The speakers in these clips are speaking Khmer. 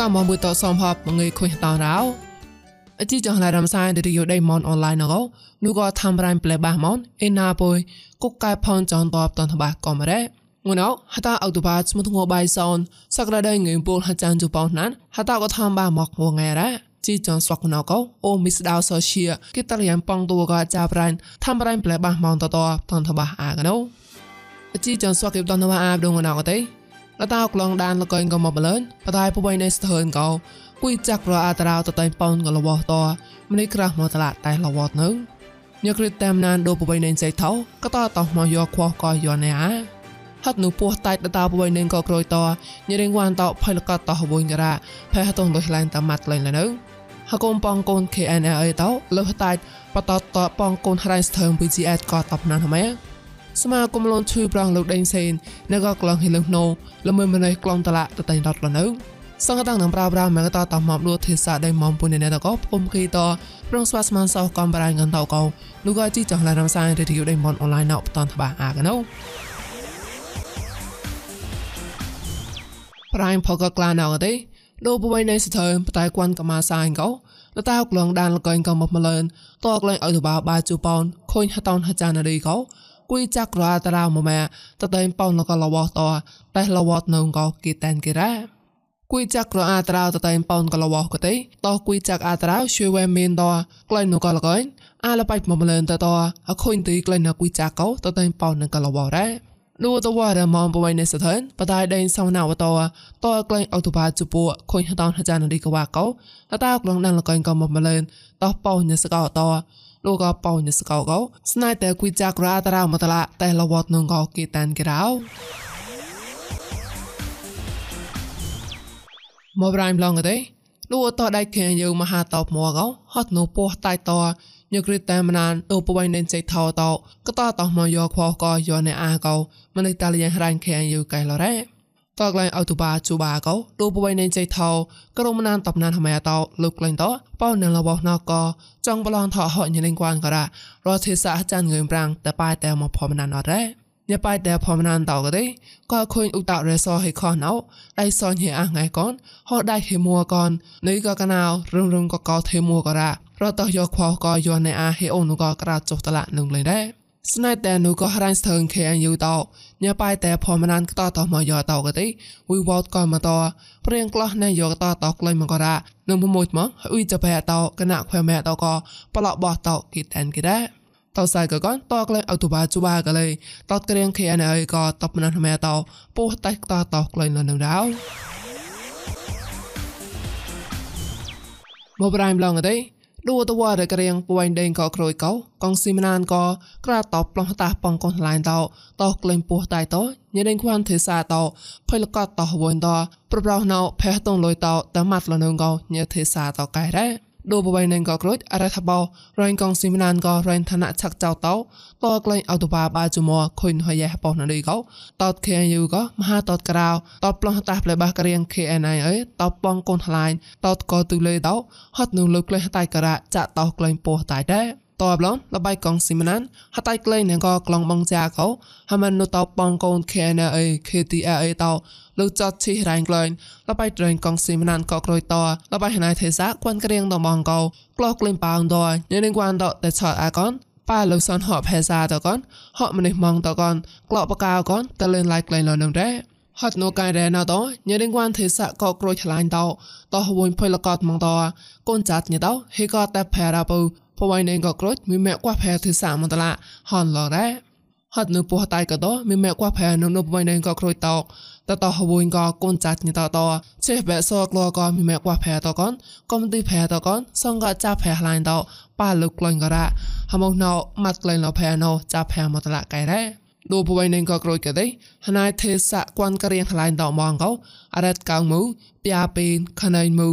ក៏មកមួយតសំហបមងើយខុញតរោអជីចងឡារំសាយឌីយោដេមនអនឡាញណកនូក៏ធ្វើរ៉ៃប្លេបាសមនអេណាបុយគុកកែផនចនតបតនតបាកំរ៉េងួនអហតាអុតបាស្មុទងបៃសនសក្តាដៃងើពូលហចានជប៉ុនណានហតាក៏ធ្វើបាមកងងរ៉ាជីចងស្វកណកអូមីស្ដៅសូសៀគិតរៀនប៉ងតួក៏ចាប់រ៉ៃធ្វើរ៉ៃប្លេបាសមនតតតនតបាអាកណូអជីចងស្វកគិបតនតបាអាបដងណកទេ លតាក្លងដានលកងក៏មកបលឿនបតាយពុបៃនៃស្ទើនកោគួយចាក់រអតារោតតៃប៉ោនក៏លវតម្នេះក្រាស់មកតឡាតែលវតនឹងញឹករិតតាមណានដូពុបៃនៃចៃថោក៏តតមកយកខោះក៏យនអាហត់នូពោះតៃតតាពុបៃនៃក៏ក្រួយតញរៀងវ៉ានតផៃលកតតហវុញការ៉ាផែហតងលុយឡានតាម៉ាត់លែងលនៅហកុំប៉ងកូន KNA តលើតៃបតតប៉ងកូនហរ៉ៃស្ថើម PGS ក៏តបណានហ្មែ សមាគមលនឈឺប្រងលោកដេងសេននៅក៏ក្លងហិលឹងណូល្មើម្នេះក្លងតឡាតតៃរត់លនៅសង្កតាំងនឹងប្រាប្រាមកតតមកលួទេសាដៃមុំពុននេតកពុំគីតប្រងស្វាស្មានសោកំបរៃងន្តកោលោកក៏ជីចង់ឡានរំសាយរីយដៃមុនអនឡាញណោបតនតបាអាកណូប្រៃផកក្លាណោទេដូបបៃនៃស្ទើបតៃគួនកមាសាយកោលតាក្លងដានលកែងកំមកមលឿនតកលែងឲ្យទៅបាបាជូប៉ោនខូនហតនហចានរីកោ គួយចាក់រ៉ាតារៅមកម៉ែតតែងប៉ោនលកលវតតែលវតនងកោគីតានគីរ៉ាគួយចាក់រអាតារៅតតែងប៉ោនកលវកទេតគួយចាក់អាតារៅជួយវែមានតក្លែងនកលកែងអាលបៃមកមលឿនតតអខុញទីក្លែងណគួយចាក់កោតតែងប៉ោននឹងកលវរ៉ានោះតវ៉ារមងបវៃនេសថនបតៃដេងសំណាវតតក្លែងអុតបាជពូខុញហតនហចានរីកវ៉ាកោតតក្លងដានលកែងកមកមលឿនតប៉ោញសកោត លោកក៏ប៉ោញស្កោកោស្នៃតែគួយចាក់រ៉ាតារមកតឡាតែលវតនងកោគីតានក្រៅមកប្រៃម្លងទេលោកតដៃខែយើមហាតបមកោហត់នោះពោះតៃតញឹករិតតាមណានអូបបៃនេនចៃថោតោក៏តតមកយកខោក៏យកនៅអាកោមនិតាលយ៉ាងរ៉ាញ់ខែយើកៃឡរ៉េ តក្លែងអោទូបាជូបាកោទូបវៃនៃចៃថោក្រុមណានតបណានហមែតោលោកក្លែងតប៉ោនៅលបណកចង់បឡងថោហញលេងគួនការ៉ារទេសាចានងើមប្រាំងតែប៉ែតែមកផមណានអត់រ៉េញ៉ាប៉ែតែផមណានតោក៏ទេក៏ឃើញឧតរេសហេខណោដៃសនហេអាងៃកនហោដៃហេមួកននេះក៏កណៅរឹងរឹងក៏កោថេមួក៏រ៉ារតោយកខោក៏យកនៅអាហេអូនក៏ក្រាចុះតឡានឹងលេងដែរ ស្នៃតែនូក៏រ៉ាញ់ស្ទើងខេយូតោញ៉ាប៉ៃតែផមណានក្តតមកយោតោក៏ទេវីវ៉តក៏មកតព្រៀងក្លោះណែយកតតក្លែងមកក៏រ៉ានឹងប្រមួយមកអ៊ុយចបែតោកណៈខ្វែមែតោក៏ប្លោបោះតោគីតានគីដែរតោសៃក៏កនតក្លែងអតុបាជបាក៏លេតតក្រៀងខេអណៃក៏តបណានមែតោពោះតៃក្តតក្លែងលនៅដៅមកប្រៃម្លងទេ ឌូតវ៉ារករៀងពួយដេងក៏ក្រួយកោកងស៊ីមណានក៏ក្រាតបប្លោះតាប៉ងកនឡាញតោតោក្លែងពោះតៃតោញដេងខ្វាន់ទេសាតោផៃលកតតោវិញតោប្រប្រោណោផេះតងលុយតោតម៉ាត់លនងកោញទេសាតោកែរ៉ា ដូបបៃនឹងក៏ក្រូចអរថាបោរ៉ៃកងស៊ីមណានក៏រ៉ៃឋានៈឆាក់ចៅតោតក្លែងអោតបាបាជមខុញហយះបោណឌីកោតត KNU ក៏មហាតតក្រៅតប្លោះតាផ្លែបាក្រៀង KNI អើតបងកូនថ្លាញតតក៏ទូលេតោហត់នឹងលើក្លែងតៃការៈចាក់តោក្លែងពោះតៃដែរ តបឡងលបៃកងស៊ីមណានហតៃក្លែងនឹងក៏ក្លងបងចាកោហមិននៅតបងកូន KNA KTA តោលោកចតឈីរ៉ៃក្លែងលបៃត្រែងកងស៊ីមណានក៏ក្រួយតលបៃហណៃទេសាគួនក្រៀងតបងកោក្លោក្លែងប៉ោងតញនឹងគួនតតែឆតអាកនប៉ាលោកសនហបផេសាតកនហបម្នេះម៉ងតកនក្លោបកៅកនតលេនឡៃក្លែងលនឹងដែរហត់នូកែរ៉ែណតញរិងវ៉ាន់ទេសកក្រួយឆ្លាញ់តតហវុញភុយលកតម៉ងតកូនចាត់ញតហេកតតែផែរ៉ាពូ ពវៃណេងក៏ក្រូចមីម៉ែកួផែទិសាមន្តឡាហនឡរ៉ាហត់នៅពោះតៃក៏តមីម៉ែកួផែនៅនៅពវៃណេងក៏ក្រូចតោតតហវុញក៏កូនចាត់ញតតចេះបែសកលក៏មីម៉ែកួផែតកនកំទីផែតកនសងក៏ចាប់ផែឡាញតប៉ាលុកក្លែងក៏រ៉ាហមកណៅម៉ាត់ក្លែងលផែណៅចាប់ផែមតឡាកែរ៉ា ដូបវៃនឹងក៏ក្រួយក៏ទេហណៃទេសៈគួនករៀងថ្លៃតមងកោអរ៉ាត់កៅមូពីអាពេនខណៃមូ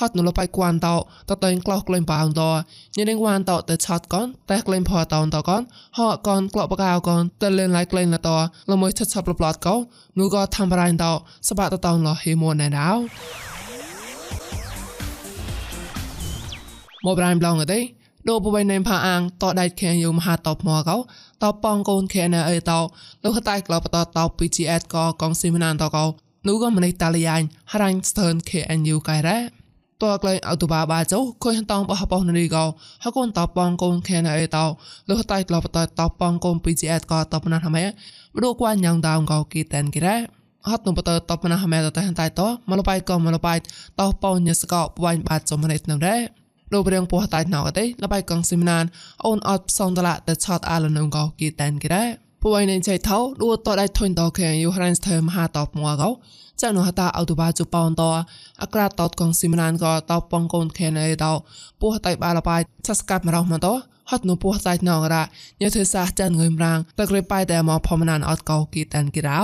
ហត់នៅលបៃគួនតោតតេងក្លោះក្លែងប៉ោងតញនឹងវ៉ានតោតែឆតកនតែក្លែងផតោតកនហកកនក្លោបកៅកនតែលេនឡៃក្លែងលតលមួយឆតឆតប្លប្លតកោនូក៏ធ្វើបរៃតោសបាតតោលហេមួណែដៅមកប្រៃប្លងទេដូបបៃណេមផាអាងតដៃខែយមហាតបមកកោ តប៉ងកូនខែណអេតោលោកតៃក្លោបតតោ PGS កកងស៊ីមណានតកោនោះក៏មិនតាលីយ៉ាញហារ៉ាញ់ស្ទើន KNU កែរ៉ាតើក្លែងអោតបាបាចោខុយតងបោះបោះនរីកោហកូនតបងកូនខេណអេតោលុះតៃក្លោបតតបងកូន PGS ក៏តបណាហមែមដូគួនយ៉ាងដងកោគីតែនគិរ៉ាហត់នំបតតបណាហមែតតែតៃតមលបៃក៏មលបៃតោប៉ោញសកោវាញ់បាត់ចំនេះនឹងដែរ ដូបរៀងពោះតៃណៅទេលបៃកងស៊ីមណានអូនអត់ផ្សងតឡាតែឆតអាលនងកោគីតែនគិរ៉ាពួយនឹងចៃថោដួតតដៃធុញតខេយូហ្រានស្ថើមហាតបមួកោចានុហតាអោតបាជប៉ោនតអក្រាតតកងស៊ីមណានក៏តប៉ងកូនខេណេតោពោះតៃបាលបាយឆស្កាប់មរោមកតហត់នុពោះសៃណងរ៉ាញ៉ាធ្វើសាចានងើមរាងតក្រេប៉ៃតែមកផមណានអត់កោគីតានគីរោ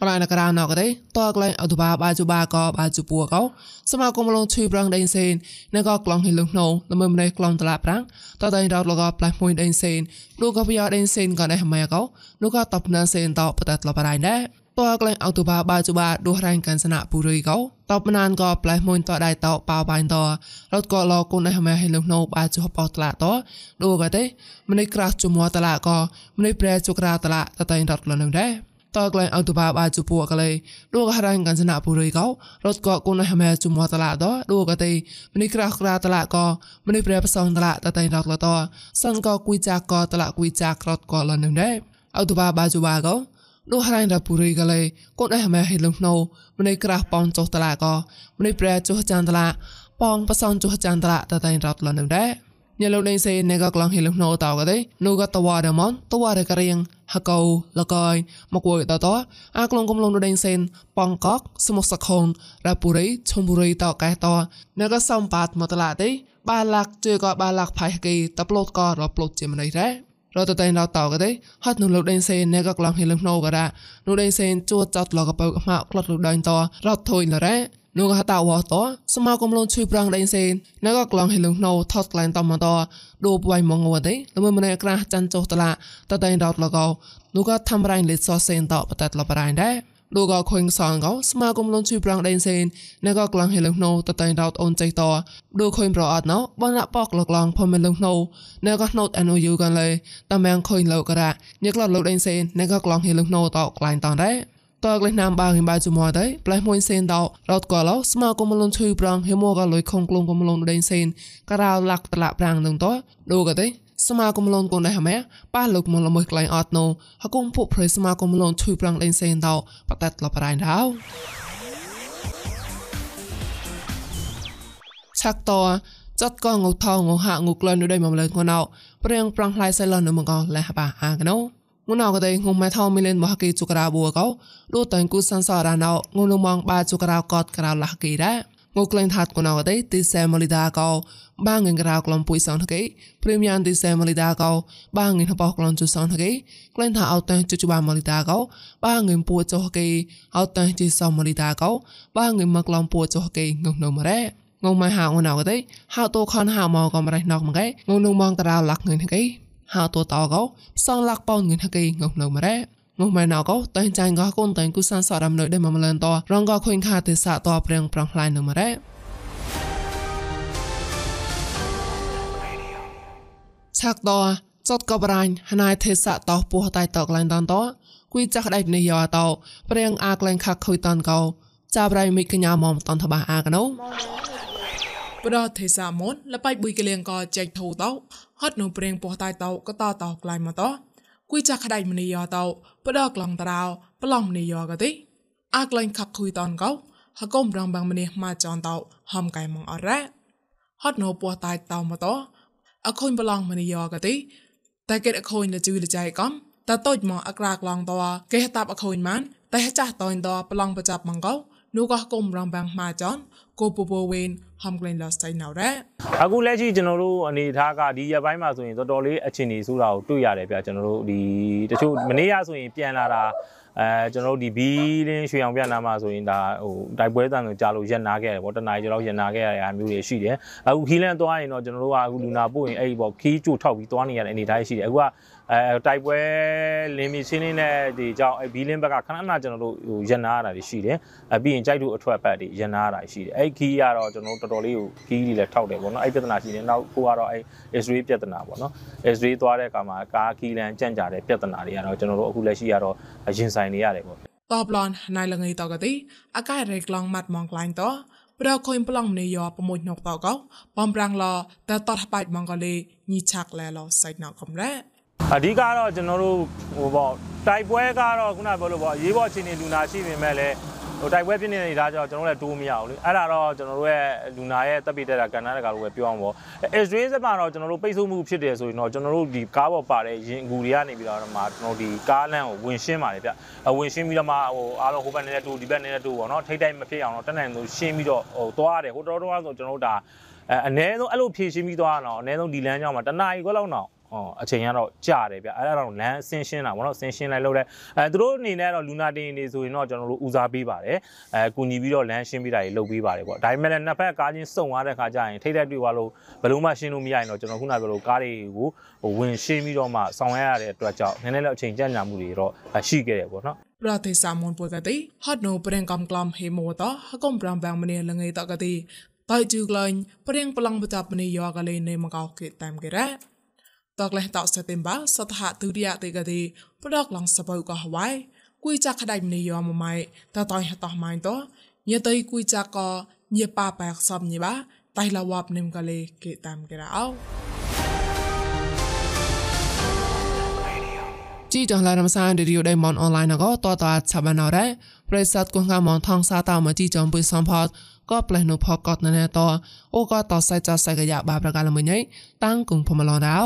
ប្រណករណកទេតកលែងអតុបាបាជបាកបាជពួកោសមាគមលងឈឺប្រងដេញសេនណកក្លងហិលងណូល្មើម្នេះក្លងតឡាប្រាំងតតែរត់លកផ្លាស់មួយដេញសេននោះក៏វាដេញសេនក៏ដែរម៉ែកោនោះក៏តបណាសេនតបតតលបរៃដែរតើក្លែងអតុបាបាជបាដួសរ៉ាញ់កានសនៈពុរីកោតបណានក៏ផ្លែមួយតដៃតប៉ាបាញ់តរត់ក៏លគុនឯម៉ែហិលងណូបាជបតឡាតដូក៏ទេម្នេះក្រាស់ជមតឡាក៏ម្នេះប្រែជក្រាតឡាតតែរត់លនឹងដែរ តើក្លែងអតុបាបាជពួកលេឌូកហរ៉ាញ់កានសនៈពុរីកោរត់ក៏គុនហមែជមតឡាតឌូក៏ទេម្នេះក្រាស់ក្រាតឡាក៏ម្នេះប្រែផ្សងតឡាតតែរត់លតសិនក៏គួយចាក៏តឡាគួយចាក្រត់ក៏លនឹងដែរអតុបាបាជបាកោនោះហរ៉ាញ់រពុរីកលេកូនអេហមែហិលងណូម្នេះក្រាស់ប៉ងចុះតឡាក៏ម្នេះប្រែចុះចានតឡាប៉ងផ្សងចុះចានតឡាតតែរត់លនឹ ងដែរញ៉ាលោកដេងសេណេក៏ក្លងហិលងណូតោក៏ទេនោះក៏តវ៉ាដមនតវ៉ារករៀងហកោលកយមកួយតតអាក្លងកំឡងដេងសេនប៉ងកកសមុសខុនរពុរីឈុំបុរីតកែតណេក៏សំបាតមកតឡាទេបាឡាក់ជឿក៏បាឡាក់ផៃគីតប្លូតក៏រប្លូតជាម្នេះដែររត់ទៅតែដល់តក៏ទេហត់នោះលោកដេងសេនណែក៏ក្លងហិលងណូក៏ដែរនោះដេងសេនជួចចត់លកបើមកក្លត់លោកដេងតរត់ធុយលរ៉ា នោះក៏តាវតសមាគមលនជួយប្រាំងដេងសេនណែក៏ក្លងហិលងណូថតក្លែងតំមកតដូបវៃមកងវទេល្មើម្នាក់ក្រាស់ចាន់ចុះតឡាតតែរត់លកនោះក៏ធ្វើរ៉ៃលេសសេនតបតតលបរ៉ៃដែរលោកក៏ខុញសងក៏ស្មាគមលនជួយប្រាំងដេងសេនណែក៏ក្លងហិលងណូតតែរត់អូនចៃតលោកខុញប្រអត់ណោបងដាក់បកលក្លងផមិនលងណូណែក៏ណូតអនុយូกันเลยតាមាំងខុញលោកក៏រ៉ាញឹកឡត់លោកដេងសេនណែក៏ក្លងហិលងណូតក្លែងតដែរ តើក្លេះណាមបាងបាជុំអត់ទេផ្លែមួយសេនដោរត់ក៏ឡោស្មើក៏មលនឈឺប្រាំងហេមកក៏លុយខងក្លងក៏មលនដេងសេនការោលាក់តឡាប្រាំងនឹងតដូក៏ទេស្មាគមលនកូនដែរម៉ែប៉ះលោកមកលមួយក្លែងអត់ណូហកុំពុកព្រៃស្មាគមលនឈឺប្រាំងដេងសេនដោបតតលបរៃដោឆាក់តចាត់កងងថងងហាងក្លែងនៅ đây មកលើងណៅព្រៀងប្រងផ្លៃសៃលននៅមកលះបាអាកណូ ងួនអកដេងុំម៉ែថោមីលេនបោះគេជុក្រាបួកោលូតតែគូសានសរ៉ាណៅងួនមងបាជុក្រាកតក្រៅលះគេដែរងូក្លែងថាត់កណៅដេទីសែម៉ូលីដាកោបាងងក្រៅក្លំពុយសងថកេព្រីមយ៉ាងទីសែម៉ូលីដាកោបាងងបោះក្លំជុសងថកេក្លែងថាអត់តែជុជបាម៉ូលីដាកោបាងងពួចុះគេអត់តែជីសម៉ូលីដាកោបាងងមកក្លំពួចុះគេងងនៅម៉រ៉េងងម៉ៃហៅងណៅទេហៅតូខនហៅមកកំរៃណកមកគេងងនឹងមងតារៅលាក់ងឹង គេហៅតូតោកោផ្សងលាក់ប៉ោងងឹងគេងងនៅម៉រ៉េងុំម៉ែណៅកោតែងចាញ់កោកូនតែងគូសានសរំនៅដែលមកម្លឹងតរងកោខុញខាទេសាតព្រៀងប្រងផ្លាយនៅម៉រ៉េឆាក់តចតកបរាញ់ហណៃទេសៈតោពោះតៃតកលែងតនតគួយចាក់ដៃនេះយោតោព្រៀងអាក្លែងខាក់ខុយតនកោចាប់រៃមិកញ្ញាមុំតនតបាអាកណូ ប្រទេសៈមុនលបៃបុយកលៀងកោចែកធូតោហត់នៅព្រៀងពោះតៃតោក៏តតោក្លែងមកតោគួយចាក់ដៃមនីយោតោបដក្លងតារោប្លំមនីយោក៏ទេអាក្លែងខាក់ខុយតនកោហកុំរងបាំងមនីម៉ាចនតោហំកៃមងអរ៉ាហត់នៅពោះតៃតោមកតោអខូនប្លងមនីយោក៏ទេតែគេអខូនលជឺលចៃកំតតូចមកអក្រាក្លងតោគេតាប់អខូនម៉ានតែចាស់តូនតោប្លងប្រចាប់មកកោ လူကကုံရံဘန်မာဂျွန်ကိုပူပဝင်းဟမ်ဂလင်လော့စတိုင်နော်ရဲအခုလက်ရှိကျွန်တော်တို့အနေထားကဒီရက်ပိုင်းမှာဆိုရင်တော်တော်လေးအခြေအနေဆိုးတာကိုတွေ့ရတယ်ဗျကျွန်တော်တို့ဒီတချို့မနေ့ကဆိုရင်ပြန်လာတာအဲကျွန်တော်တို့ဒီဘီလင်းရွှေအောင်ပြနာမှာဆိုရင်ဒါဟိုတိုက်ပွဲတန်ဆိုကြာလို့ရက်နာခဲ့ရတယ်ပေါ့တနားရီကျော်ရက်နာခဲ့ရတဲ့အမျိုးတွေရှိတယ်အခုခီးလန်းသွားရင်တော့ကျွန်တော်တို့ကအခုလူနာပို့ရင်အဲ့ဒီပေါ့ခီးကျို့ထောက်ပြီးသွားနေရတဲ့အနေအထားရှိတယ်အခုက အဲတိုက်ပွဲလင်းမီရှင်းလင်းတဲ့ဒီကြောင့်အဲဘီလင်းဘက်ကခဏခဏကျွန်တော်တို့ဟိုရန်နာရတာတွေရှိတယ်အပြီးရင်ကြိုက်တူအထွက်ပတ်တွေရန်နာရတာရှိတယ်အဲ့ခီးကတော့ကျွန်တော်တို့တော်တော်လေးကိုခီးတွေလည်းထောက်တယ်ပေါ့နော်အဲ့ပြဿနာရှိတယ်နောက်ကိုကတော့အဲ့ Israel ပြဿနာပေါ့နော် Israel သွားတဲ့အခါမှာကားခီးလန်ကြန့်ကြတဲ့ပြဿနာတွေကတော့ကျွန်တော်တို့အခုလက်ရှိကတော့ရင်ဆိုင်နေရတယ်ပေါ့ តបឡនណៃលងៃតកទីអាកាយរេក្លងម៉ាត់ម៉ងក្លាញ់តប្រកុយប្លង់នេយប្រមួយណកតកបំប្រាំងឡតតតបាច់ម៉ងកលេញីឆាក់លែឡសៃណកំរ៉ា အဓိကတော့ကျွန်တော်တို့ဟိုပေါ့တိုက်ပွဲကတော့ခုနပြောလို့ပေါ့ရေးပေါ်အခြေအနေလူနာရှိနေမဲ့လည်းဟိုတိုက်ပွဲဖြစ်နေတာကြောင့်ကျွန်တော်တို့လည်းတိုးမရဘူးလေအဲ့ဒါတော့ကျွန်တော်တို့ရဲ့လူနာရဲ့တပ်ပိတက်တာကဏ္ဍတကာလို့ပဲပြောအောင်ပေါ့အစ္စရေးစမှာတော့ကျွန်တော်တို့ပိတ်ဆို့မှုဖြစ်တယ်ဆိုရင်တော့ကျွန်တော်တို့ဒီကားပေါ်ပါတဲ့ရင်အကူတွေကနေပြီးတော့မှကျွန်တော်ဒီကားလမ်းကိုဝင်ရှင်းပါတယ်ဗျဝင်ရှင်းပြီးတော့မှဟိုအားလုံးဟိုဘက်နေတဲ့တူဒီဘက်နေတဲ့တူပေါ့နော်ထိတ်တိုက်မဖြစ်အောင်တော့တက်နိုင်လို့ရှင်းပြီးတော့ဟိုသွားရတယ်ဟိုတော်တော်ဆိုကျွန်တော်တို့ဒါအဲအ ਨੇ ဆုံးအဲ့လိုဖြည့်ရှင်းပြီးသွားတော့အ ਨੇ ဆုံးဒီလမ်းကြောင်းမှာတနားရီခွဲလောက်တော့ ဟောအချိန်ကတော့ကြာတယ်ဗျအဲ့ဒါတော့လမ်းဆင်းရှင်းတာဗောနော်ဆင်းရှင်းလိုက်လို့တဲ့အဲသူတို့အနေနဲ့တော့လူနာတင်နေဆိုရင်တော့ကျွန်တော်တို့ဦးစားပေးပါတယ်အဲကူညီပြီးတော့လမ်းရှင်းပေးတာတွေလုပ်ပေးပါတယ်ပေါ့ဒါပေမဲ့လည်းနှစ်ဖက်ကားချင်းစုံသွားတဲ့ခါကျရင်ထိတ်တဲ့တွေ့သွားလို့ဘယ်လို့မှရှင်းလို့မရရင်တော့ကျွန်တော်ခုနပြောလို့ကားတွေကိုဟိုဝင်ရှင်းပြီးတော့မှဆောင်ရရတဲ့အတွက်ကြောင့်နည်းနည်းတော့အချိန်ကြန့်ကြာမှုတွေတော့ရှိခဲ့တယ်ပေါ့နော်ប្រទេសសាមុនពុកតិហត់នៅប្រេងកំក្លំហេម៉ូតហកុំប្រាំបាំងម្នេះលងៃតកតិតៃជូក្លាញ់ប្រេងប្លង់បចាប់ម្នេះយកកលេនៃមកកោគេតាមគេរ៉ា តកលេះតសតិមបាសតហទុរិយតិកតិប្រដកឡងសបៅកោហវ៉ៃគួយចាក់ក្ដៃមនីយោមម៉ៃតតៃហតោះម៉ៃតញេតៃគួយចាក់កញេប៉ាបែកសំញេបាតៃឡាវ៉ាប់និមកលេគេតាមគេរ៉ោជីចងឡារំសានឌីរីយដៃមនអនឡាញក៏តតឆាបានអរ៉េប្រិស័តគងកាមនថងសាតាមកជីចំពុយសំផត ក៏ផ្លេះនៅផកតណែតអូក៏តសៃចសៃកយ៉ាបាប្រកាលមួយញ៉ៃតាំងគងភមឡរោ